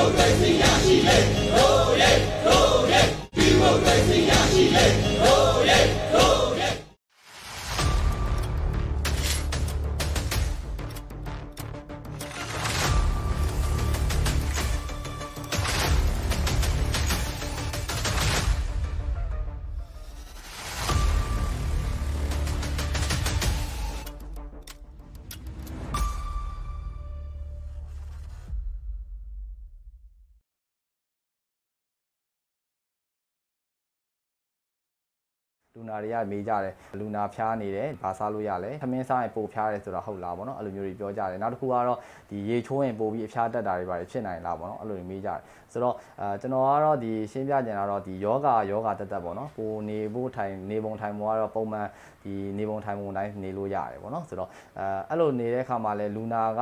မိုကရေစီရရှိလေ လူနာတွေကမေးကြတယ်လူနာဖျားနေတယ်ဘာစားလို့ရလဲသမင်းစားရင်ပိုဖျားတယ်ဆိုတာဟုတ်လားဗောနော်အဲ့လိုမျိုးတွေပြောကြတယ်နောက်တစ်ခုကတော့ဒီရေချိုးရင်ပိုပြီးအဖျားတက်တာတွေပါတယ်ဖြစ်နိုင်လားဗောနော်အဲ့လိုတွေမေးကြတယ်ဆိုတော့အဲကျွန်တော်ကတော့ဒီရှင်းပြကြင်တာတော့ဒီယောဂယောဂတက်တက်ဗောနော်ကိုနေဖို့ထိုင်နေပုံထိုင်ပုံကတော့ပုံမှန်ဒီနေပုံထိုင်ပုံတိုင်းနေလို့ရတယ်ဗောနော်ဆိုတော့အဲအဲ့လိုနေတဲ့ခါမှာလဲလူနာက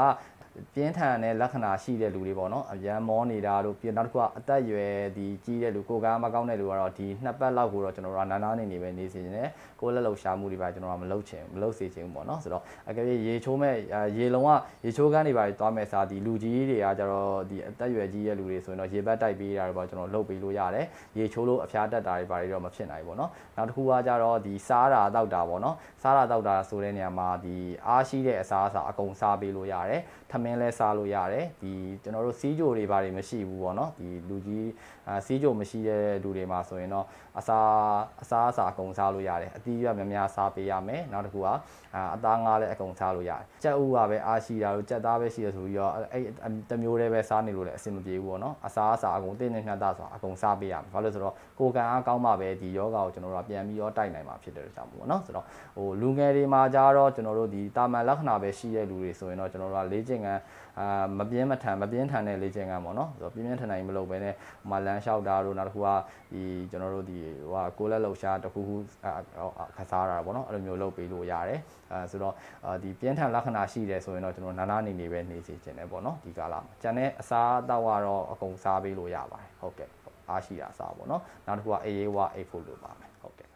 ပြင်းထန်တဲ့လက္ခဏာရှိတဲ့လူတွေပေါ့နော်အရန်မောနေတာတို့ပြီးနောက်တစ်ခုကအသက်အရွယ်ဒီကြီးတဲ့လူကိုယ်ကားမကောင်းတဲ့လူကတော့ဒီနှစ်ပတ်လောက်ကိုတော့ကျွန်တော်တို့ကနားနားနေနေပဲနေစီနေတယ်ကိုယ်လက်လောက်ရှာမှုတွေပါကျွန်တော်ကမလုပ်ချင်မလုပ်စေချင်ဘူးပေါ့နော်ဆိုတော့အကယ်၍ရေချိုးမဲ့ရေလုံးကရေချိုးကန်းတွေပါသွားမဲ့စားဒီလူကြီးတွေကကျတော့ဒီအသက်အရွယ်ကြီးတဲ့လူတွေဆိုရင်တော့ရေဘတ်တိုက်ပေးတာတွေပေါ့ကျွန်တော်လုပ်ပေးလို့ရတယ်ရေချိုးလို့အဖျားတက်တာတွေပါတွေတော့မဖြစ်နိုင်ဘူးပေါ့နော်နောက်တစ်ခုကကျတော့ဒီစားတာတောက်တာပေါ့နော်စားတာတောက်တာဆိုတဲ့နေရာမှာဒီအားရှိတဲ့အစားအစာအကုန်စားပေးလို့ရတယ်ထမင်းလဲစားလို့ရတယ်ဒီကျွန်တော်တို့စီးကြိုတွေဘာတွေမရှိဘူးပေါ့နော်ဒီလူကြီးအာစီးကြိုမရှိတဲ့လူတွေမှာဆိုရင်တော့အစာအစာအစာအကုန်စားလို့ရတယ်အသီးရများများစားပေးရမယ်နောက်တစ်ခုကအာအသားငါးလည်းအကုန်စားလို့ရတယ်ကြက်ဥကပဲအားရှိတာလို့ကြက်သားပဲရှိရဆိုပြီးတော့အဲ့တစ်မျိုးတည်းပဲစားနေလို့လည်းအဆင်မပြေဘူးပေါ့နော်အစာအစာအကုန်တင်းနေမြတ်တာဆိုတာအကုန်စားပေးရမယ်ဘာလို့လဲဆိုတော့ကိုယ်ကံအားကောင်းမှပဲဒီယောဂါကိုကျွန်တော်တို့ကပြန်ပြီးတော့တိုက်နိုင်မှာဖြစ်တယ်ကြောင့်ပေါ့နော်ဆိုတော့ဟိုလူငယ်တွေမှာကြတော့ကျွန်တော်တို့ဒီတာမန်လက္ခဏာပဲရှိတဲ့လူတွေဆိုရင်တော့ကျွန်တော်တို့ကလေ့ကျင့်ခန်းအာမပြင်းမထန်မပြင်းထန်တဲ့လေ့ကျင့်ခန်းပေါ့နော်ဆိုတော့ပြင်းပြင်းထန်ထန်မလုပ်ဘဲနဲ့ဟိုမှာလမ်းလျှောက်တာတို့နောက်တစ်ခုကဒီကျွန်တော်တို့ဒီဟိုကကိုလက်လှုပ်ရှားတစ်ခုခုခစားတာပေါ့နော်အဲ့လိုမျိုးလုပ်ပေးလို့ရတယ်အဲဆိုတော့ဒီပြင်းထန်လက္ခဏာရှိတယ်ဆိုရင်တော့ကျွန်တော်နာနာနေနေပဲနေစီခြင်းတယ်ပေါ့နော်ဒီကာလမှာကျန်တဲ့အစားအသောက်ကတော့အကုန်စားပေးလို့ရပါတယ်ဟုတ်ကဲ့အားရှိတာစားပေါ့နော်နောက်တစ်ခုကအေးရေးဝအေးဖို့လိုပါမယ်ဟုတ်ကဲ့